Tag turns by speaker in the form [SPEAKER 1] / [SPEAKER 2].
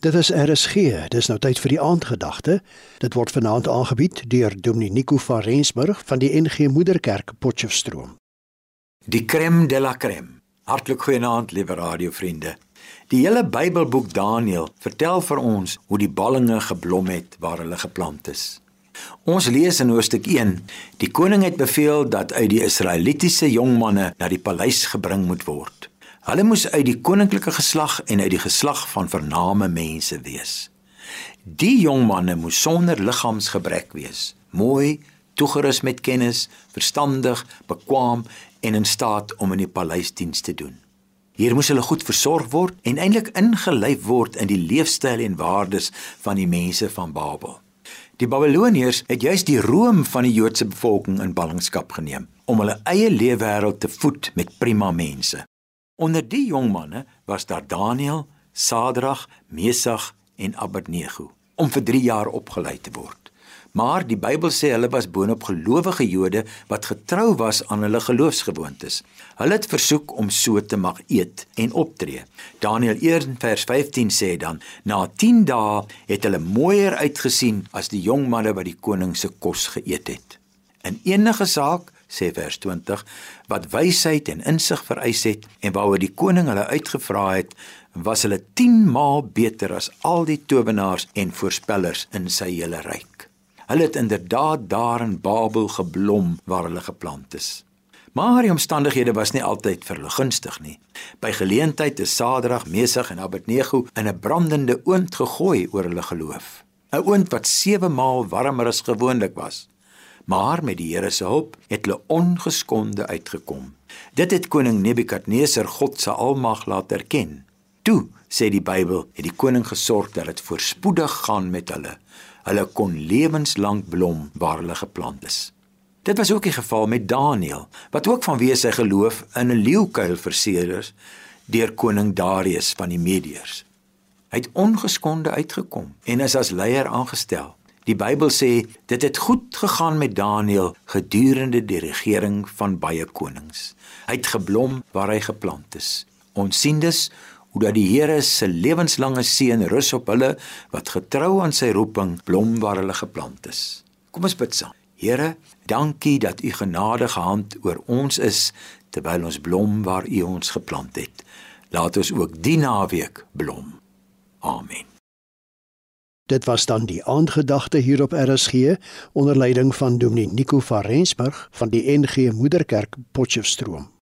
[SPEAKER 1] Dit is RSG. Dis nou tyd vir die aandgedagte. Dit word vanaand aangebied deur Dominee Nico van Rensburg van die NG Moederkerk Potchefstroom.
[SPEAKER 2] Die crème de la crème. Hartlik goeienaand, liewe radiovriende. Die hele Bybelboek Daniël vertel vir ons hoe die ballinge geblom het waar hulle geplant is. Ons lees in hoofstuk 1: Die koning het beveel dat uit die Israelitiese jong manne na die paleis gebring moet word. Hulle moes uit die koninklike geslag en uit die geslag van vername mense wees. Die jong manne moes sonder liggaamsgebrek wees, mooi, toegerus met kennis, verstandig, bekwam en in staat om in die paleisdiens te doen. Hier moes hulle goed versorg word en eintlik ingelyf word in die leefstyl en waardes van die mense van Babel. Die Babiloniërs het juis die roem van die Joodse bevolking in ballingskap geneem om hulle eie leefwêreld te voed met prima mense. Onder die jong manne was daar Daniël, Sadrag, Mesach en Abednego om vir 3 jaar opgelei te word. Maar die Bybel sê hulle was boonop gelowige Jode wat getrou was aan hulle geloofsgewoontes. Hulle het versoek om so te mag eet en optree. Daniël 1 vers 15 sê dan: Na 10 dae het hulle mooier uitgesien as die jong manne wat die koning se kos geëet het. In enige saak sê vers 20 wat wysheid en insig vereis het en waaroor die koning hulle uitgevra het was hulle 10 maal beter as al die towenaars en voorspellers in sy hele ryk. Hulle het inderdaad daar in Babel geblom waar hulle geplant is. Maar die omstandighede was nie altyd vir hulle gunstig nie. By geleentheid is Sadrag, Mesig en Abednego in 'n brandende oond gegooi oor hulle geloof. 'n Oond wat 7 maal warmer as gewoonlik was maar met die Here se hulp het hulle ongeskonde uitgekom. Dit het koning Nebukadneser God se almag laat erken. Toe, sê die Bybel, het die koning gesorg dat dit voorspoedig gaan met hulle. Hulle kon lewenslank blom waar hulle geplant is. Dit was ook die geval met Daniël, wat ook vanweë sy geloof in 'n leeukuil verseer is deur koning Darius van die Mediërs. Hy het ongeskonde uitgekom en is as leier aangestel. Die Bybel sê dit het goed gegaan met Daniël gedurende die regering van baie konings. Hy het geblom waar hy geplant is. Ons sien dus hoe dat die Here se lewenslange seën rus op hulle wat getrou aan sy roeping blom waar hulle geplant is. Kom ons bid saam. Here, dankie dat u genadige hand oor ons is terwyl ons blom waar u ons geplant het. Laat ons ook die naweek blom. Amen.
[SPEAKER 1] Dit was dan die aandgedagte hier op RSG onder leiding van Dominee Nico van Rensburg van die NG Moederkerk Potchefstroom.